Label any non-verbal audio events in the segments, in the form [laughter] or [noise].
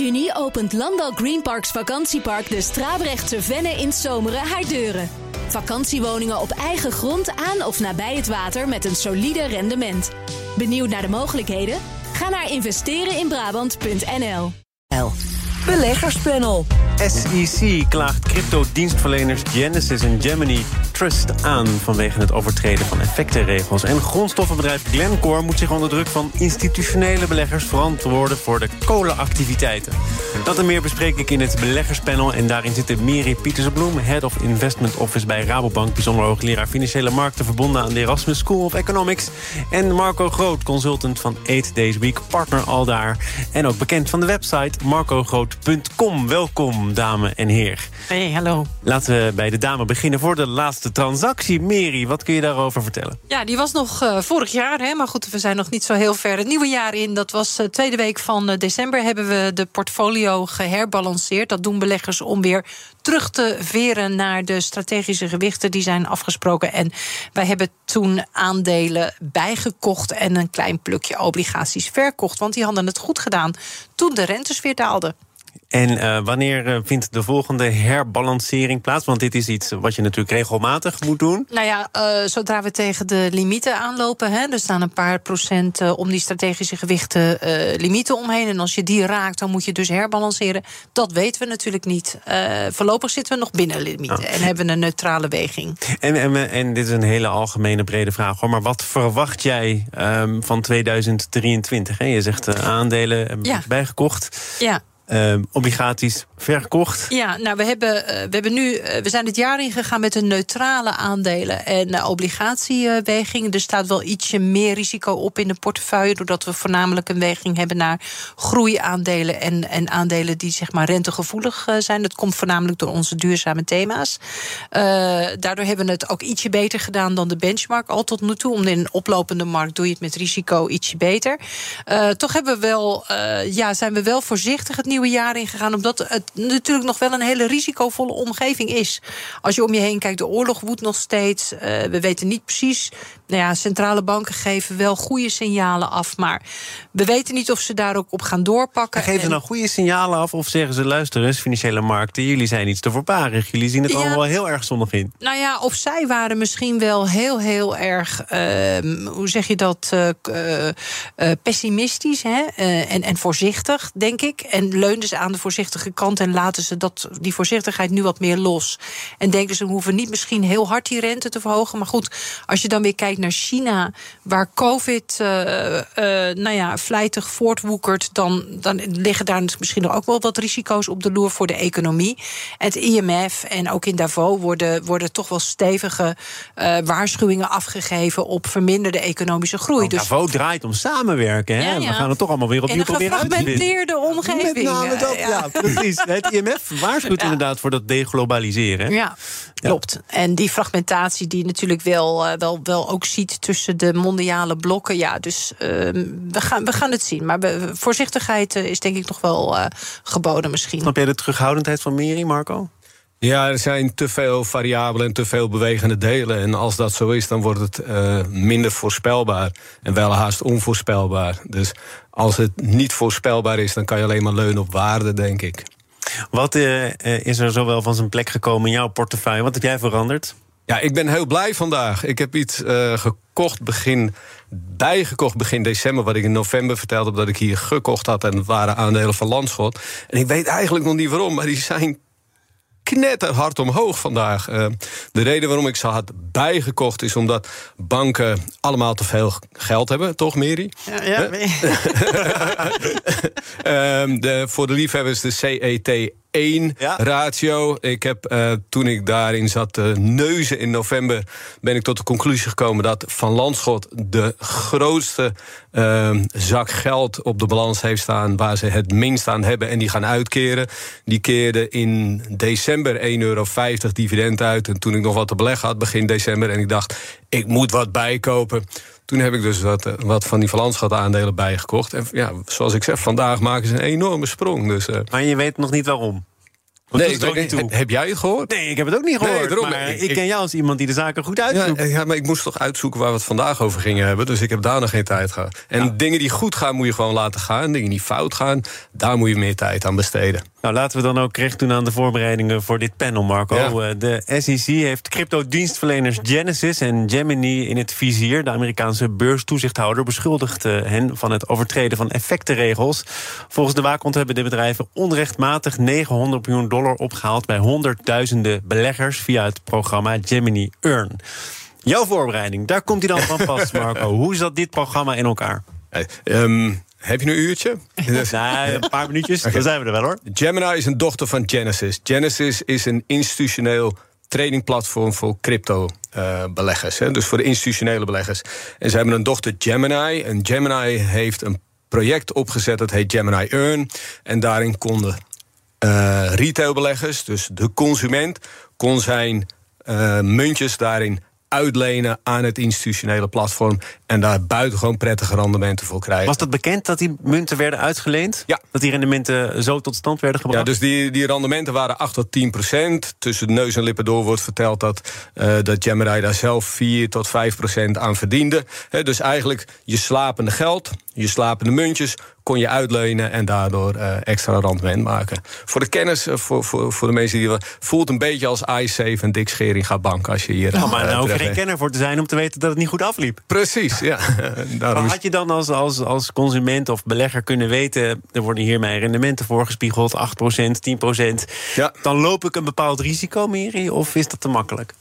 juni opent Landal Greenparks Vakantiepark de Strabrechtse Venne in Zomeren haar deuren. Vakantiewoningen op eigen grond aan of nabij het water met een solide rendement. Benieuwd naar de mogelijkheden? Ga naar investereninbrabant.nl. Beleggerspanel. SEC klaagt crypto-dienstverleners Genesis en Gemini Trust aan vanwege het overtreden van effectenregels. En grondstoffenbedrijf Glencore moet zich onder druk van institutionele beleggers verantwoorden voor de kolenactiviteiten. Dat en meer bespreek ik in het beleggerspanel. En daarin zitten Miri Pietersbloem, Head of Investment Office bij Rabobank, bijzonder hoogleraar financiële markten verbonden aan de Erasmus School of Economics. En Marco Groot, consultant van 8 Days Week, partner al daar. En ook bekend van de website marcogroot.com. Welkom, dame en heer. Hey, hallo. Laten we bij de dame beginnen voor de laatste transactie. Mary, wat kun je daarover vertellen? Ja, die was nog uh, vorig jaar, hè, maar goed, we zijn nog niet zo heel ver het nieuwe jaar in. Dat was de uh, tweede week van uh, december hebben we de portfolio geherbalanceerd. Dat doen beleggers om weer terug te veren naar de strategische gewichten die zijn afgesproken. En wij hebben toen aandelen bijgekocht en een klein plukje obligaties verkocht. Want die hadden het goed gedaan toen de rentes weer daalden. En uh, wanneer uh, vindt de volgende herbalancering plaats? Want dit is iets wat je natuurlijk regelmatig moet doen. Nou ja, uh, zodra we tegen de limieten aanlopen... Hè, er staan een paar procent om die strategische gewichten limieten omheen. En als je die raakt, dan moet je dus herbalanceren. Dat weten we natuurlijk niet. voorlopig zitten we nog binnen limieten oh. en hebben een neutrale weging. En, en, en, dit is een hele algemene brede vraag. Hoor. Maar wat verwacht jij um, van 2023? Hè? Je zegt aandelen ja. bijgekocht. Ja. Uh, obligaties verkocht. Ja, nou, we hebben, uh, we hebben nu. Uh, we zijn het jaar ingegaan met een neutrale aandelen en obligatieweging. Er staat wel ietsje meer risico op in de portefeuille. Doordat we voornamelijk een weging hebben naar groeiaandelen en, en aandelen die zeg maar rentegevoelig zijn. Dat komt voornamelijk door onze duurzame thema's. daardoor hebben we het ook ietsje beter gedaan dan de benchmark al tot nu toe. Om in een oplopende markt doe je het met risico ietsje beter. toch hebben we wel, ja, zijn we wel voorzichtig het nieuwe jaar ingegaan. Omdat het natuurlijk nog wel een hele risicovolle omgeving is. Als je om je heen kijkt, de oorlog woedt nog steeds. Uh, we weten niet precies. Nou ja, centrale banken geven wel goede signalen af. Maar we weten niet of ze daar ook op gaan doorpakken. Geven ze nou goede signalen af of zeggen ze: luister eens, financiële markten, jullie zijn iets te voorbarig. Jullie zien het ja, allemaal wel heel erg zonnig in. Nou ja, of zij waren misschien wel heel, heel erg. Uh, hoe zeg je dat? Uh, pessimistisch hè? en, en voorzichtig, denk ik. En leunden ze aan de voorzichtige kant en laten ze dat, die voorzichtigheid nu wat meer los. En denken ze, we hoeven niet misschien heel hard die rente te verhogen. Maar goed, als je dan weer kijkt naar China, waar COVID uh, uh, nou ja, vlijtig voortwoekert, dan, dan liggen daar misschien ook wel wat risico's op de loer voor de economie. Het IMF en ook in Davos worden, worden toch wel stevige uh, waarschuwingen afgegeven op verminderde economische groei. Dus Davos draait om samenwerken. Hè? Ja, ja. We gaan het toch allemaal weer opnieuw proberen uit te vinden. Een gefragmenteerde omgeving. Met name dat, ja. ja. precies. [laughs] Het IMF waarschuwt inderdaad voor dat deglobaliseren. Ja, klopt. En die fragmentatie die natuurlijk wel, wel, wel ook ziet tussen de mondiale blokken. Ja, dus uh, we, gaan, we gaan het zien. Maar we, voorzichtigheid uh, is denk ik nog wel uh, geboden misschien. Snap jij de terughoudendheid van Miri, Marco? Ja, er zijn te veel variabelen en te veel bewegende delen. En als dat zo is, dan wordt het uh, minder voorspelbaar. En wel haast onvoorspelbaar. Dus als het niet voorspelbaar is, dan kan je alleen maar leunen op waarde, denk ik. Wat uh, is er zowel van zijn plek gekomen in jouw portefeuille? Wat heb jij veranderd? Ja, ik ben heel blij vandaag. Ik heb iets uh, gekocht begin, bijgekocht begin december... wat ik in november vertelde dat ik hier gekocht had... en waren aandelen van Landschot. En ik weet eigenlijk nog niet waarom, maar die zijn knetterhard omhoog vandaag. Uh, de reden waarom ik ze had bijgekocht is omdat banken allemaal te veel geld hebben, toch, Mary? Ja, ja. uh, [laughs] [laughs] de, voor de liefhebbers de CET 1 ja. ratio. Ik heb uh, toen ik daarin zat te uh, neuzen in november... ben ik tot de conclusie gekomen dat Van Landschot... de grootste uh, zak geld op de balans heeft staan... waar ze het minst aan hebben en die gaan uitkeren. Die keerde in december 1,50 euro dividend uit. En toen ik nog wat te beleggen had begin december... en ik dacht, ik moet wat bijkopen... Toen heb ik dus wat, wat van die Verlandschat aandelen bijgekocht. En ja, zoals ik zeg, vandaag maken ze een enorme sprong. Dus, uh... Maar je weet nog niet waarom? Nee, ik niet toe. Heb jij het gehoord? Nee, ik heb het ook niet gehoord. Nee, maar ik, ik, ken jou als iemand die de zaken goed uitzoekt. Ja, ja, maar ik moest toch uitzoeken waar we het vandaag over gingen hebben. Dus ik heb daar nog geen tijd gehad. En dingen die goed gaan, moet je gewoon laten gaan. Dingen die fout gaan, daar moet je meer tijd aan besteden. Nou, laten we dan ook recht doen aan de voorbereidingen voor dit panel, Marco. Eh, de SEC heeft crypto-dienstverleners Genesis en Gemini in het vizier. De Amerikaanse beurstoezichthouder beschuldigt eh, hen van het overtreden van effectenregels. Volgens de waakhond hebben de bedrijven onrechtmatig 900 miljoen dollar opgehaald bij honderdduizenden beleggers via het programma Gemini Earn. Jouw voorbereiding, daar komt hij dan van pas, [laughs] Marco. Hoe zat dit programma in elkaar? Hey, heb je een uurtje? [laughs] nee, een paar minuutjes, dan zijn we er wel hoor. Gemini is een dochter van Genesis. Genesis is een institutioneel tradingplatform voor crypto-beleggers. Uh, dus voor de institutionele beleggers. En ze hebben een dochter Gemini. En Gemini heeft een project opgezet dat heet Gemini Earn. En daarin konden uh, retailbeleggers, dus de consument, kon zijn uh, muntjes daarin uitlenen aan het institutionele platform. En daar buitengewoon prettige rendementen voor krijgen. Was dat bekend dat die munten werden uitgeleend? Ja. Dat die rendementen zo tot stand werden gebracht? Ja, dus die, die rendementen waren 8 tot 10 procent. Tussen neus en lippen door wordt verteld dat, uh, dat Gemini daar zelf 4 tot 5 procent aan verdiende. dus eigenlijk je slapende geld, je slapende muntjes kon je uitlenen en daardoor uh, extra rendement maken. Voor de kennis, uh, voor, voor, voor de mensen die voelt een beetje als iSafe en Dick Schering gaat bank als je hier. Ja, maar daar hoef je geen kenner voor te zijn om te weten dat het niet goed afliep. Precies, ja. [laughs] [laughs] maar had je dan als, als, als consument of belegger kunnen weten, er worden hier mijn rendementen voorgespiegeld, 8%, 10%. Ja. Dan loop ik een bepaald risico meer of is dat te makkelijk?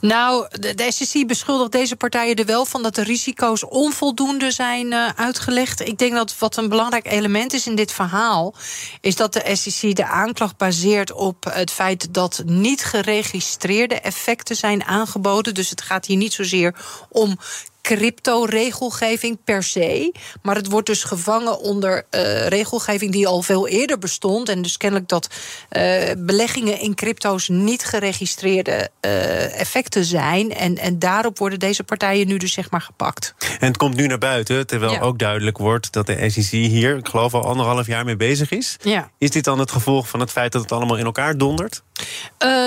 Nou, de, de, SEC beschuldigt deze partijen er wel van dat de risico's onvoldoende zijn uh, uitgelegd. Ik denk dat wat een belangrijk element is in dit verhaal, is dat de SEC de aanklacht baseert op het feit dat niet geregistreerde effecten zijn aangeboden. Dus het gaat hier niet zozeer om crypto-regelgeving per se. Maar het wordt dus gevangen onder uh, regelgeving die al veel eerder bestond. En dus kennelijk dat uh, beleggingen in crypto's niet geregistreerde uh, effecten zijn. En, en daarop worden deze partijen nu dus zeg maar gepakt. En het komt nu naar buiten, terwijl ja. ook duidelijk wordt dat de SEC hier, ik geloof al anderhalf jaar mee bezig is. Ja. Is dit dan het gevolg van het feit dat het allemaal in elkaar dondert?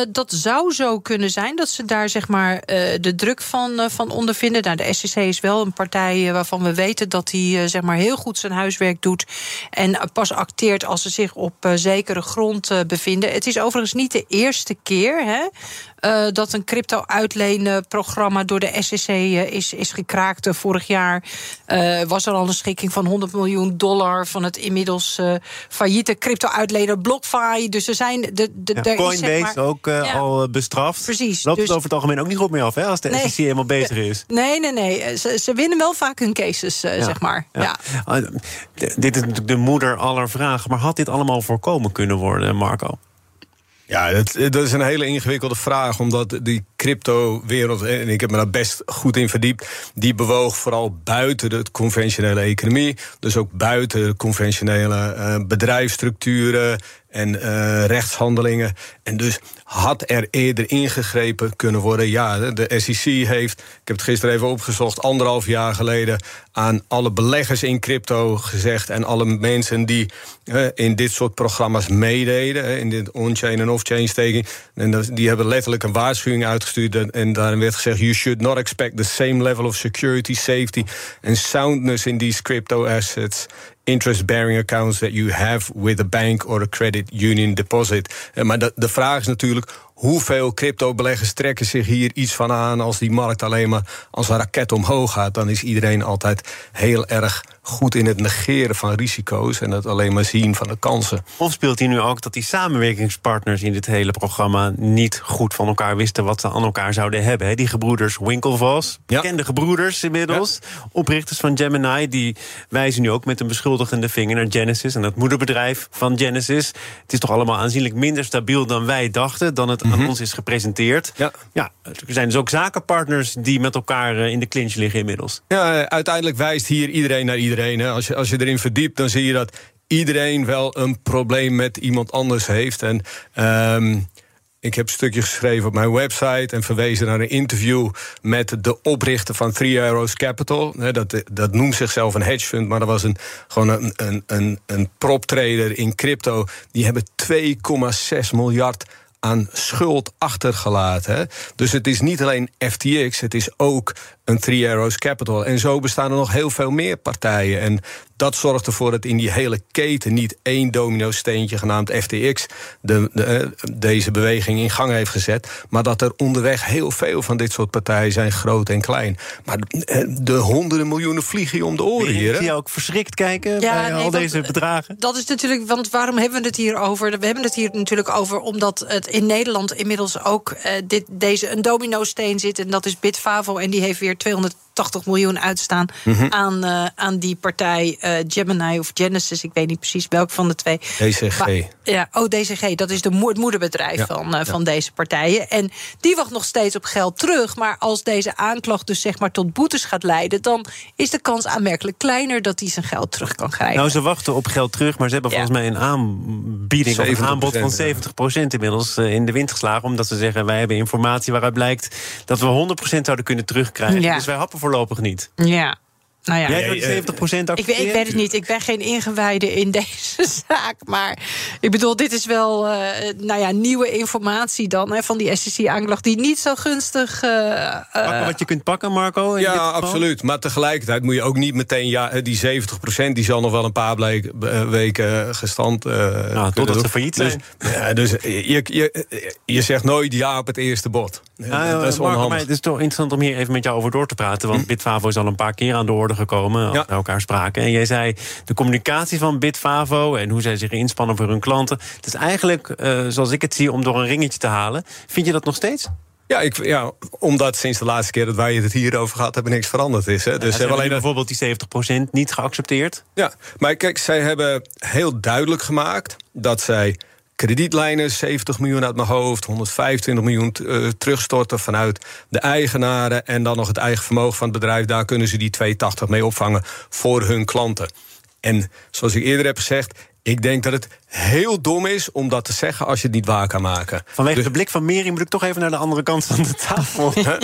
Dat zou zo kunnen zijn, dat ze daar zeg maar de druk van, van ondervinden. Nou, de SEC is wel een partij eh, waarvan we weten dat hij eh, zeg maar heel goed zijn huiswerk doet. En pas acteert als ze zich op eh, zekere grond bevinden. Het is overigens niet de eerste keer hè, uh, dat een crypto-uitleenprogramma door de SEC uh, is, is gekraakt. vorig jaar was er al een schikking van 100 miljoen dollar van het inmiddels failliete crypto-uitlener BlockFi. Dus er zijn. De, de, ja, Coinbase is, zeg maar, ook ja. al bestraft. Precies. Loopt dus, het over het algemeen ook niet goed meer af hè, als de nee, SEC helemaal bezig is? [laughs] Nee, nee, nee. Ze, ze winnen wel vaak hun cases, ja, zeg maar. Ja. Ah, dit is natuurlijk de moeder aller vragen. Maar had dit allemaal voorkomen kunnen worden, Marco? Ja, dat, is een hele ingewikkelde vraag, omdat die crypto-wereld, en ik heb me daar best goed in verdiept, die bewoog vooral buiten de conventionele economie. Dus ook buiten conventionele uh, bedrijfsstructuren en uh, rechtshandelingen. En dus had er eerder ingegrepen kunnen worden. Ja, de SEC heeft, ik heb het gisteren even opgezocht, anderhalf jaar geleden aan alle beleggers in crypto gezegd en alle mensen die uh, in dit soort programma's meededen, uh, in dit on-chain en off-chain staking, en die hebben letterlijk een waarschuwing uitgestuurd en, en daarin werd gezegd: you should not expect the same level of security, safety and soundness in these crypto assets interest-bearing accounts that you have with a bank or a credit union deposit. Maar de, de vraag is natuurlijk hoeveel crypto-beleggers trekken zich hier iets van aan als die markt alleen maar als een raket omhoog gaat. Dan is iedereen altijd heel erg goed in het negeren van risico's en het alleen maar zien van de kansen. Of speelt hier nu ook dat die samenwerkingspartners in dit hele programma niet goed van elkaar wisten wat ze aan elkaar zouden hebben? Die gebroeders Winklevoss, ja. bekende gebroeders inmiddels, ja. oprichters van Gemini, die wijzen nu ook met een beschuldigende vinger naar Genesis en het moederbedrijf van Genesis. Het is toch allemaal aanzienlijk minder stabiel dan wij dachten, dan het mm -hmm. aan ons is gepresenteerd. Ja. ja, er zijn dus ook zakenpartners die met elkaar in de clinch liggen inmiddels. Ja, uiteindelijk wijst hier iedereen naar iedereen. Hè. Als, je, als je erin verdiept, dan zie je dat iedereen wel een probleem met iemand anders heeft. En um, Ik heb een stukje geschreven op mijn website en verwezen naar een interview met de oprichter van Three Arrows Capital. Dat, dat noemt zichzelf een hedge fund, maar dat was een, gewoon een, een, een, een proptrader in crypto. Die hebben 2,6 miljard aan schuld achtergelaten. Dus het is niet alleen FTX, het is ook een Three Arrows Capital. En zo bestaan er nog heel veel meer partijen. En dat zorgt ervoor dat in die hele keten niet één domino-steentje genaamd FTX de, de, eh, deze beweging in gang heeft gezet. Maar dat er onderweg heel veel van dit soort partijen zijn, groot en klein. Maar de, de honderden miljoenen vliegen je om de oren hier. Zie je ook verschrikt kijken bij al deze bedragen? Dat is natuurlijk, want waarom hebben we het hier over? We hebben het hier natuurlijk over omdat het in Nederland inmiddels ook uh, dit, deze, een domino-steen zit. En dat is Bitfavo. En die heeft weer 200 280 miljoen uitstaan mhm. aan, uh, aan die partij uh, Gemini of Genesis. Ik weet niet precies welk van de twee. DCG. ja, oh, DCG. Dat is de het moederbedrijf van, uh, van deze partijen. En die wacht nog steeds op geld terug. Maar als deze aanklacht dus zeg maar tot boetes gaat leiden... dan is de kans aanmerkelijk kleiner dat hij zijn geld terug kan krijgen. Nou, ze wachten op geld terug, maar ze hebben volgens mij een aanbieding... of een aanbod van 70% inmiddels in de wind geslagen. Omdat ze zeggen, wij hebben informatie waaruit blijkt... dat we 100% zouden kunnen terugkrijgen. Ja. Dus wij happen voorlopig niet. Ja, nou ja, Jij 70 procent ik, ik, weet het niet. Ik ben geen ingewijde in [laughs] deze zaak. Maar ik bedoel, dit is wel uh, nou ja, nieuwe informatie dan hè, van die SEC-aanklacht... die niet zo gunstig... Uh, pakken wat je kunt pakken, Marco? Ja, absoluut. Maar tegelijkertijd moet je ook niet meteen... Ja, die 70 procent die zal nog wel een paar bleek, weken gestand uh, nou, Totdat ze failliet dus, zijn. Ja, dus je, je, je zegt nooit ja op het eerste bod. Ja, dat is Marco, maar het is toch interessant om hier even met jou over door te praten. Want hm? Bitfavo is al een paar keer aan de orde gekomen, als we elkaar spraken. En jij zei, de communicatie van Bitfavo en hoe zij zich inspannen voor hun klanten... het is eigenlijk, uh, zoals ik het zie, om door een ringetje te halen. Vind je dat nog steeds? Ja, ik, ja, omdat sinds de laatste keer dat wij het hier over gehad hebben, niks veranderd is. Hè. Dus ze hebben alleen bijvoorbeeld die 70% niet geaccepteerd. Ja, maar kijk, zij hebben heel duidelijk gemaakt dat zij kredietlijnen, 70 miljoen uit mijn hoofd, 125 miljoen uh, terugstorten vanuit de eigenaren en dan nog het eigen vermogen van het bedrijf. Daar kunnen ze die 280 mee opvangen voor hun klanten. En zoals ik eerder heb gezegd, ik denk dat het heel dom is om dat te zeggen als je het niet waar kan maken. Vanwege dus- de blik van Meri moet ik toch even naar de andere kant van de tafel. [laughs] ja,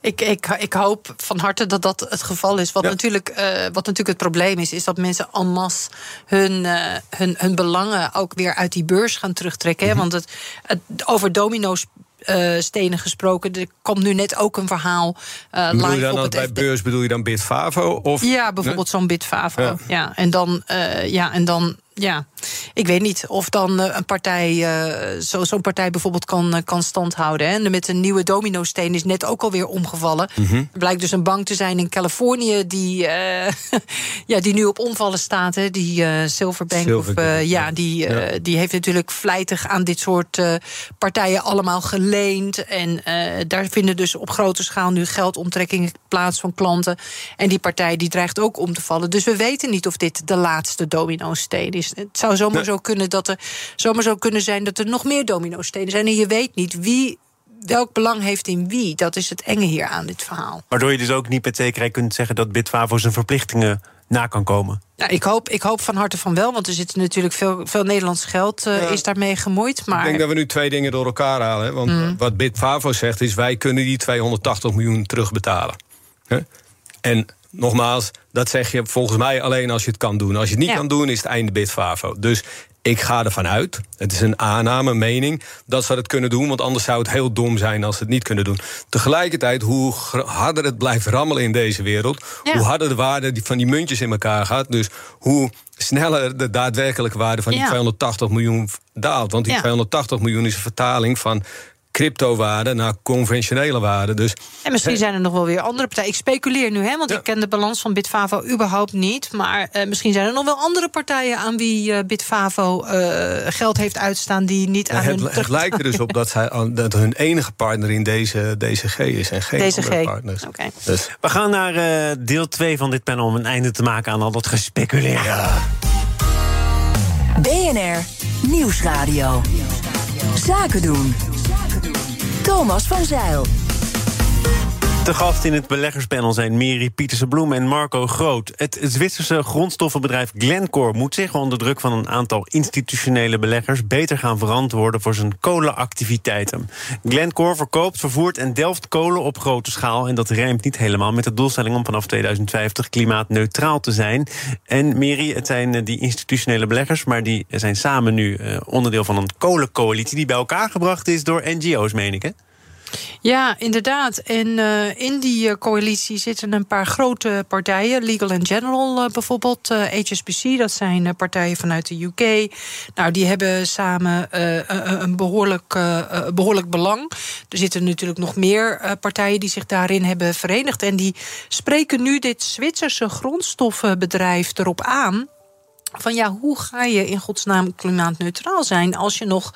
ik, ik, ik hoop van harte dat dat het geval is. Wat, natuurlijk, uh, wat natuurlijk het probleem is, is dat mensen en masse hun, uh, hun, hun belangen ook weer uit die beurs gaan terugtrekken. Mm -hmm. Want het, het, over domino's stenen gesproken. Er komt nu net ook een verhaal uh, live je dan op het bij beurs bedoel je dan Bitfavo? Of? Ja, bijvoorbeeld zo'n Bitfavo. Ja. ja. en dan, uh, ja, en dan ja, ik weet niet of dan een partij, uh, zo'n partij bijvoorbeeld kan, kan standhouden. Hè. En met een nieuwe domino-steen is net ook alweer omgevallen. -hmm. Er blijkt dus een bank te zijn in Californië die, uh, [laughs] ja, die nu op omvallen staat. Hè. Die uh, Silverbank. Silverbank of, ja, die, ja. die heeft natuurlijk vlijtig aan dit soort partijen allemaal geleend. En daar vinden dus op grote schaal nu geldomtrekkingen plaats van klanten. En die partij die dreigt ook om te vallen. Dus we weten niet of dit de laatste domino-steen is. Het zou zomaar zo kunnen dat er zomaar zo kunnen zijn dat er nog meer domino-stenen zijn. En je weet niet wie welk belang heeft in wie. Dat is het enge hier aan dit verhaal. Waardoor je dus ook niet met zekerheid kunt zeggen dat Bitfavo zijn verplichtingen na kan komen. Ja, ik, hoop, ik hoop van harte van wel, want er zit natuurlijk veel, veel Nederlands geld uh, ja. is daarmee gemoeid. Maar... Ik denk dat we nu twee dingen door elkaar halen. Want mm. wat Bitfavo zegt is, wij kunnen die 280 miljoen terugbetalen. En nogmaals, dat zeg je volgens mij alleen als je het kan doen. Als je het niet ja. kan doen, is het einde Bitfavo. Dus ik ga ervan uit, het is een aanname, een mening, dat ze het kunnen doen. Want anders zou het heel dom zijn als ze het niet kunnen doen. Tegelijkertijd, hoe harder het blijft rammelen in deze wereld, ja. hoe harder de waarde van die muntjes in elkaar gaat. Dus hoe sneller de daadwerkelijke waarde van die ja. 280 miljoen daalt. Want die ja. 280 miljoen is een vertaling van cryptowaarde naar conventionele waarde. Dus, en misschien zijn er nog wel weer andere partijen. Ik speculeer nu, hè, want ja. ik ken de balans van Bitfavo überhaupt niet. Maar uh, misschien zijn er nog wel andere partijen aan wie uh, Bitfavo uh, geld heeft uitstaan die niet aan het, hun. Het lijkt er dus op dat, zij, dat hun enige partner in deze DCG is en geen DCG. andere partners. Okay. Dus. We gaan naar deel 2 van dit panel om een einde te maken aan al dat gespeculeer. Ja. BNR Nieuwsradio. Zaken doen. Thomas van Zeil. De gast in het beleggerspanel zijn Miri Pieterse-Bloem en Marco Groot. Het Zwitserse grondstoffenbedrijf Glencore moet zich onder druk van een aantal institutionele beleggers beter gaan verantwoorden voor zijn kolenactiviteiten. Glencore verkoopt, vervoert en delft kolen op grote schaal. En dat rijmt niet helemaal met de doelstelling om vanaf 2050 klimaatneutraal te zijn. En Miri, het zijn eh, die institutionele beleggers, maar die zijn samen nu eh, onderdeel van een kolencoalitie die bij elkaar gebracht is door NGO's, meen ik hè? Ja, inderdaad. En uh, in die uh, coalitie zitten een paar grote partijen. Legal and General uh, bijvoorbeeld, HSBC, dat zijn partijen vanuit de UK. Nou, die hebben samen een behoorlijk, behoorlijk belang. Er zitten natuurlijk nog meer partijen die zich daarin hebben verenigd. En die spreken nu dit Zwitserse grondstoffenbedrijf erop aan van ja, hoe ga je in godsnaam klimaatneutraal zijn als je nog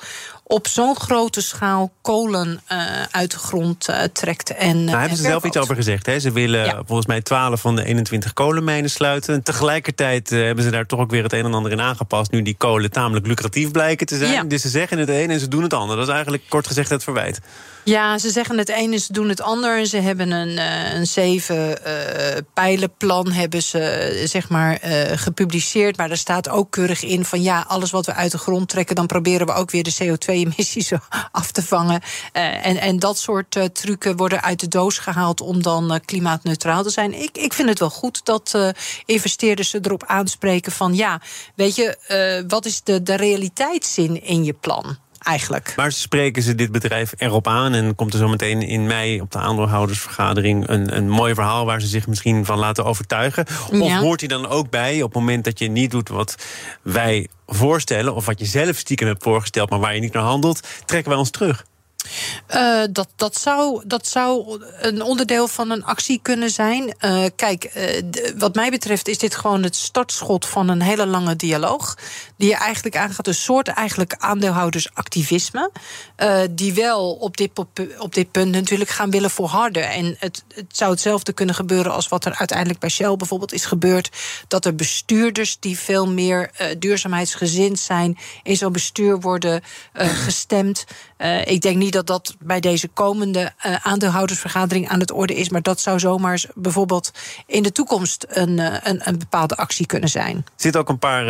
op zo'n grote schaal kolen uh, uit de grond uh, trekt. En, nou, hebben ze zelf iets over gezegd. Hè? Ze willen ja. volgens mij 12 van de 21 kolenmijnen sluiten. En tegelijkertijd hebben ze daar toch ook weer het een en ander in aangepast. Nu die kolen tamelijk lucratief blijken te zijn. Ja. Dus ze zeggen het een en ze doen het ander. Dat is eigenlijk kort gezegd het verwijt. Ja, ze zeggen het een en ze doen het ander. En ze hebben een, een zeven pijlenplan hebben ze zeg maar gepubliceerd. Maar daar staat ook keurig in van ja, alles wat we uit de grond trekken, dan proberen we ook weer de CO2 emissies [laughs] af te vangen. Uh, en, en dat soort uh, trucken worden uit de doos gehaald om dan uh, klimaatneutraal te zijn. Ik, ik vind het wel goed dat investeerders erop aanspreken van ja, weet je, wat is de, de realiteitszin in je plan? Eigenlijk. Maar spreken ze dit bedrijf erop aan en komt er zo meteen in mei op de aandeelhoudersvergadering een, een mooi verhaal waar ze zich misschien van laten overtuigen? Of ja. hoort hij dan ook bij op het moment dat je niet doet wat wij voorstellen, of wat je zelf stiekem hebt voorgesteld, maar waar je niet naar handelt, trekken wij ons terug? Uh, dat, dat, zou, dat zou een onderdeel van een actie kunnen zijn. Uh, kijk, uh, wat mij betreft is dit gewoon het startschot van een hele lange dialoog. Die je eigenlijk aangaat, een soort eigenlijk aandeelhoudersactivisme. die wel op dit, op dit punt natuurlijk gaan willen volharden. En het, het zou hetzelfde kunnen gebeuren als wat er uiteindelijk bij Shell bijvoorbeeld is gebeurd. Dat er bestuurders die veel meer duurzaamheidsgezind zijn, in zo'n bestuur worden [clears throat] gestemd. ik denk niet dat dat bij deze komende aandeelhoudersvergadering aan het orde is. Maar dat zou zomaar bijvoorbeeld in de toekomst een, een, een, bepaalde actie kunnen zijn. Er zitten ook een paar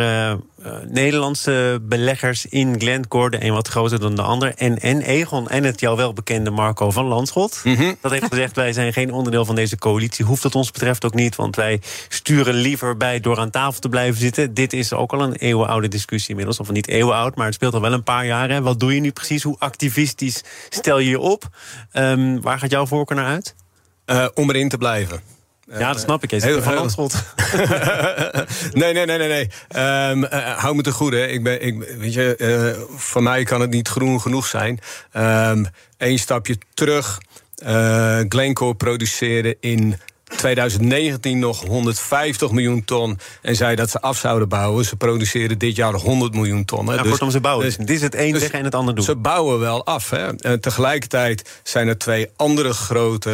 Nederlandse beleggers in Glencore. De een wat groter dan de ander. En, en Egon en het jou wel bekende Marco van Landschot. Mm -hmm. Dat heeft gezegd, wij zijn geen onderdeel van deze coalitie. Hoeft dat ons betreft ook niet. Want wij sturen liever bij door aan tafel te blijven zitten. Dit is ook al een eeuwenoude discussie inmiddels. Of niet eeuwenoud, maar het speelt al wel een paar jaar. Hè. Wat doe je nu precies? Hoe activistisch stel je je op. Um, waar gaat jouw voorkeur naar uit? Uh, om erin te blijven. Ja, dat snap ik. Je heel, van Landschot. [laughs] nee, nee, nee, nee. nee. Um, uh, hou me te goede. Ik ben, ik, weet je, uh, voor mij kan het niet groen genoeg zijn. Um, Eén stapje terug. Uh, Glencore produceerde in 2019 nog 150 miljoen ton en zei dat ze af zouden bouwen. Ze produceren dit jaar 100 miljoen ton. Hè. Ja, dus, kortom, ze bouwen. Dus, dit is het een dus zeggen en het ander doen. Ze bouwen wel af. Hè. En tegelijkertijd zijn er twee andere grote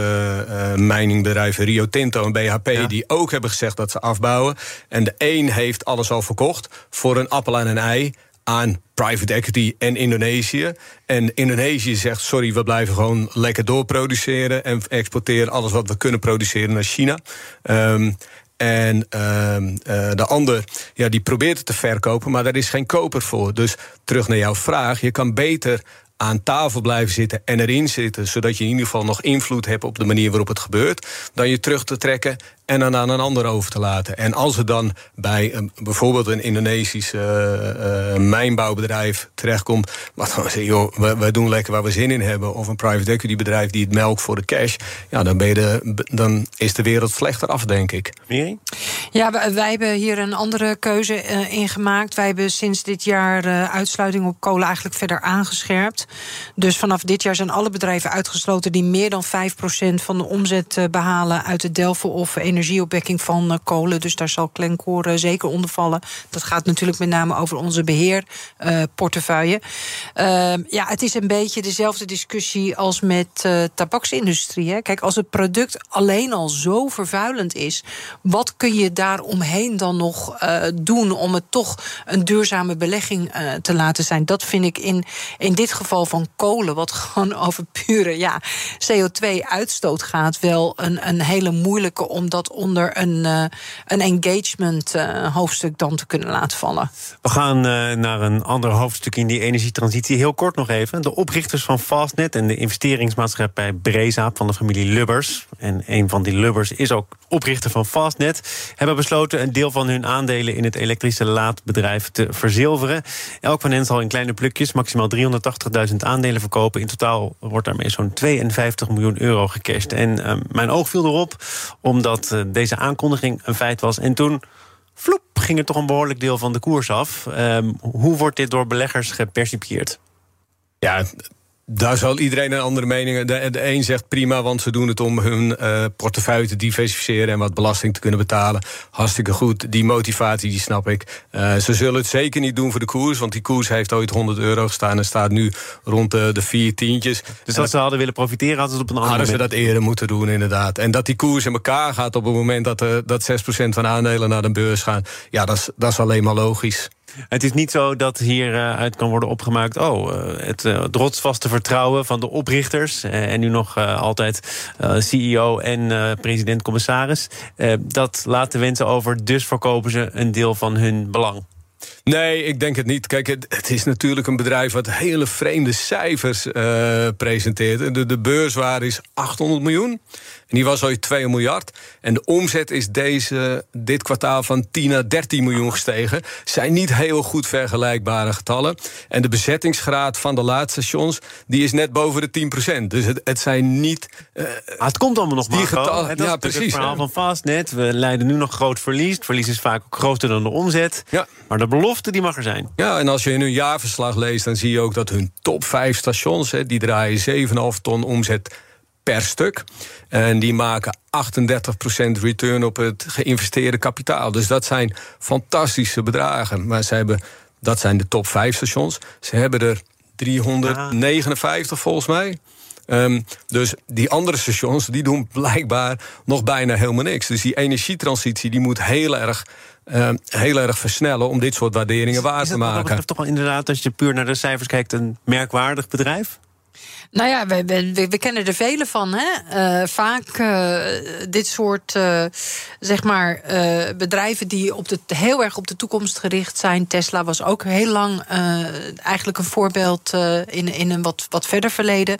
uh, miningbedrijven, Rio Tinto en BHP, ja. die ook hebben gezegd dat ze afbouwen. En de een heeft alles al verkocht voor een appel en een ei aan private equity en Indonesië. En Indonesië zegt: sorry, we blijven gewoon lekker doorproduceren en exporteren alles wat we kunnen produceren naar China. Um, en uh, uh, de ander, ja, die probeert het te verkopen, maar daar is geen koper voor. Dus terug naar jouw vraag: je kan beter aan tafel blijven zitten en erin zitten, zodat je in ieder geval nog invloed hebt op de manier waarop het gebeurt, dan je terug te trekken en dan aan een ander over te laten. En als het dan bij een, bijvoorbeeld een Indonesisch uh, uh, mijnbouwbedrijf terechtkomt, wat dan zeggen, joh, we, we, doen lekker waar we zin in hebben, of een private equity bedrijf die het melkt voor de cash, ja, dan, ben je de, dan is de wereld slechter af, denk ik. Miri? Ja, wij, wij, hebben hier een andere keuze uh, in gemaakt. Wij hebben sinds dit jaar uitsluiting op kolen eigenlijk verder aangescherpt. Dus vanaf dit jaar zijn alle bedrijven uitgesloten die meer dan 5% van de omzet behalen uit het delven of energie energieopwekking van kolen. Dus daar zal Glencore zeker onder vallen. Dat gaat natuurlijk met name over onze beheerportefeuille. Ehm, ja, het is een beetje dezelfde discussie als met tabaksindustrie. Hè. Kijk, als het product alleen al zo vervuilend is, wat kun je daar omheen dan nog doen om het toch een duurzame belegging te laten zijn? Dat vind ik in, in dit geval van kolen, wat [laughs] gewoon over pure ja, CO2-uitstoot gaat, wel een, een hele moeilijke om dat onder een, uh, een engagement uh, hoofdstuk dan te kunnen laten vallen. We gaan uh, naar een ander hoofdstuk in die energietransitie. Heel kort nog even. De oprichters van Fastnet en de investeringsmaatschappij Breza van de familie Lubbers. En een van die Lubbers is ook oprichter van Fastnet. Hebben besloten een deel van hun aandelen in het elektrische laadbedrijf te verzilveren. Elk van hen zal in kleine plukjes maximaal 380.000 aandelen verkopen. In totaal wordt daarmee zo'n 52 miljoen euro gecashed. En uh, mijn oog viel erop, omdat deze aankondiging een feit was. En toen, vloep, ging er toch een behoorlijk deel van de koers af. Uh, hoe wordt dit door beleggers gepercipieerd? Ja, daar zal iedereen een andere mening. De, de een zegt prima, want ze doen het om hun uh, portefeuille te diversificeren en wat belasting te kunnen betalen. Hartstikke goed. Die motivatie, die snap ik. Uh, ze zullen het zeker niet doen voor de koers, want die koers heeft ooit 100 euro gestaan en staat nu rond de, de vier tientjes. Dus als ze hadden willen profiteren, hadden ze het op een andere Hadden ze dat eerder moeten doen, inderdaad. En dat die koers in elkaar gaat op het moment dat, uh, dat 6% van aandelen naar de beurs gaan, ja, dat is, dat is alleen maar logisch. Het is niet zo dat hieruit kan worden opgemaakt... oh, het uh, rotsvaste vertrouwen van de oprichters... En nu nog altijd CEO en president-commissaris... dat laat de wensen over, dus verkopen ze een deel van hun belang. Nee, ik denk het niet. Kijk, het, het, is natuurlijk een bedrijf wat hele vreemde cijfers uh, presenteert. De, de beurswaarde is 800 miljoen. En die was ooit 2 miljard. En de omzet is deze, dit kwartaal van 10 naar 13 miljoen gestegen. Zijn niet heel goed vergelijkbare getallen. En de bezettingsgraad van de laadstations die is net boven de 10 Dus het, het zijn niet. Uh, het komt allemaal nog maar. Getallen, ja, precies. Het verhaal van Fastnet. We leiden nu nog groot verlies. Het verlies is vaak ook groter dan de omzet. Ja. Maar de belofte die mag er zijn. Ja, en als je in hun jaarverslag leest, dan zie je ook dat hun top 5 stations, hè, die draaien 7,5 ton omzet per stuk. En die maken 38% return op het geïnvesteerde kapitaal. Dus dat zijn fantastische bedragen. Maar ze hebben, dat zijn de top 5 stations. Ze hebben er 359 volgens mij. Um, dus die andere stations die doen blijkbaar nog bijna helemaal niks. Dus die energietransitie die moet heel erg uh, heel erg versnellen om dit soort waarderingen waar te maken. Is toch wel inderdaad, als je puur naar de cijfers kijkt, een merkwaardig bedrijf? Nou ja, we, we, kennen er vele van. Hè? Uh, vaak uh, dit soort uh, zeg maar, bedrijven die op de, heel erg op de toekomst gericht zijn. Tesla was ook heel lang eigenlijk een voorbeeld in, in een wat, wat verder verleden.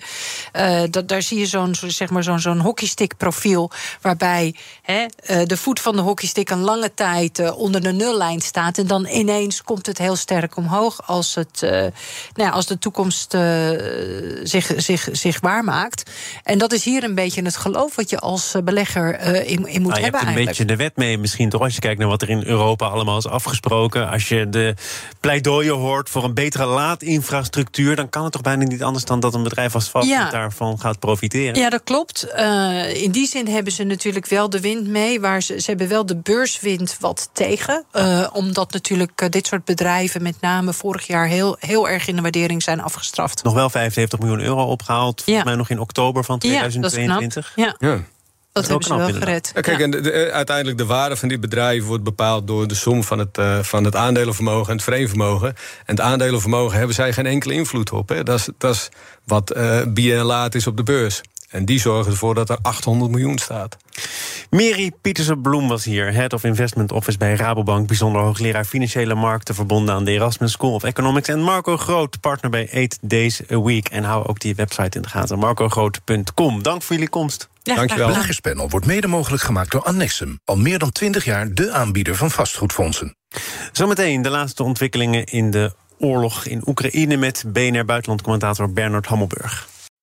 dat, daar zie je zo'n zeg maar zo'n zo'n hockeystick profiel. Waarbij hè, de voet van de hockeystick een lange tijd onder de nullijn staat. En dan ineens komt het heel sterk omhoog als, het, nou ja, als de toekomst zich zich, zich waarmaakt. En dat is hier een beetje het geloof wat je als eh, belegger uh, in, in moet nou, hebben. Je hebt een beetje de wet mee misschien toch, als je kijkt naar wat er in Europa allemaal is afgesproken. Als je de pleidooien hoort voor een betere laadinfrastructuur, dan kan het toch bijna niet anders dan dat een bedrijf als vast ja. daarvan gaat profiteren. Ja, dat klopt. Uh, in die zin hebben ze natuurlijk wel de wind mee, waar ze, ze hebben wel de beurswind wat tegen. Uh, omdat natuurlijk dit soort bedrijven met name vorig jaar heel, heel erg in de waardering zijn afgestraft. Nog wel 75 miljoen euro opgehaald. Volgens mij nog in oktober van 2022. Ja, ja. Dat, hebben ze wel gered. Ja, kijk, en de, uiteindelijk de waarde van dit bedrijf wordt bepaald door de som van het, uh, van het aandelenvermogen en het vreemdvermogen. En het aandelenvermogen hebben zij geen enkele invloed op. Hè. Dat, is, dat is wat uh, en laat is op de beurs. En die zorgen ervoor dat er 800 miljoen staat. Mary Pietersen-Bloem was hier, Head of Investment Office bij Rabobank... bijzonder hoogleraar Financiële Markten... verbonden aan de Erasmus School of Economics. En Marco Groot, partner bij 8 Days a Week. En hou ook die website in de gaten, marcogroot.com. Dank voor jullie komst. Ja, Dankjewel. Het beleggerspanel wordt mede mogelijk gemaakt door Annexum. Al meer dan 20 jaar de aanbieder van vastgoedfondsen. Zometeen de laatste ontwikkelingen in de oorlog in Oekraïne... met BNR buitenlandcommentator Bernard Hammelburg.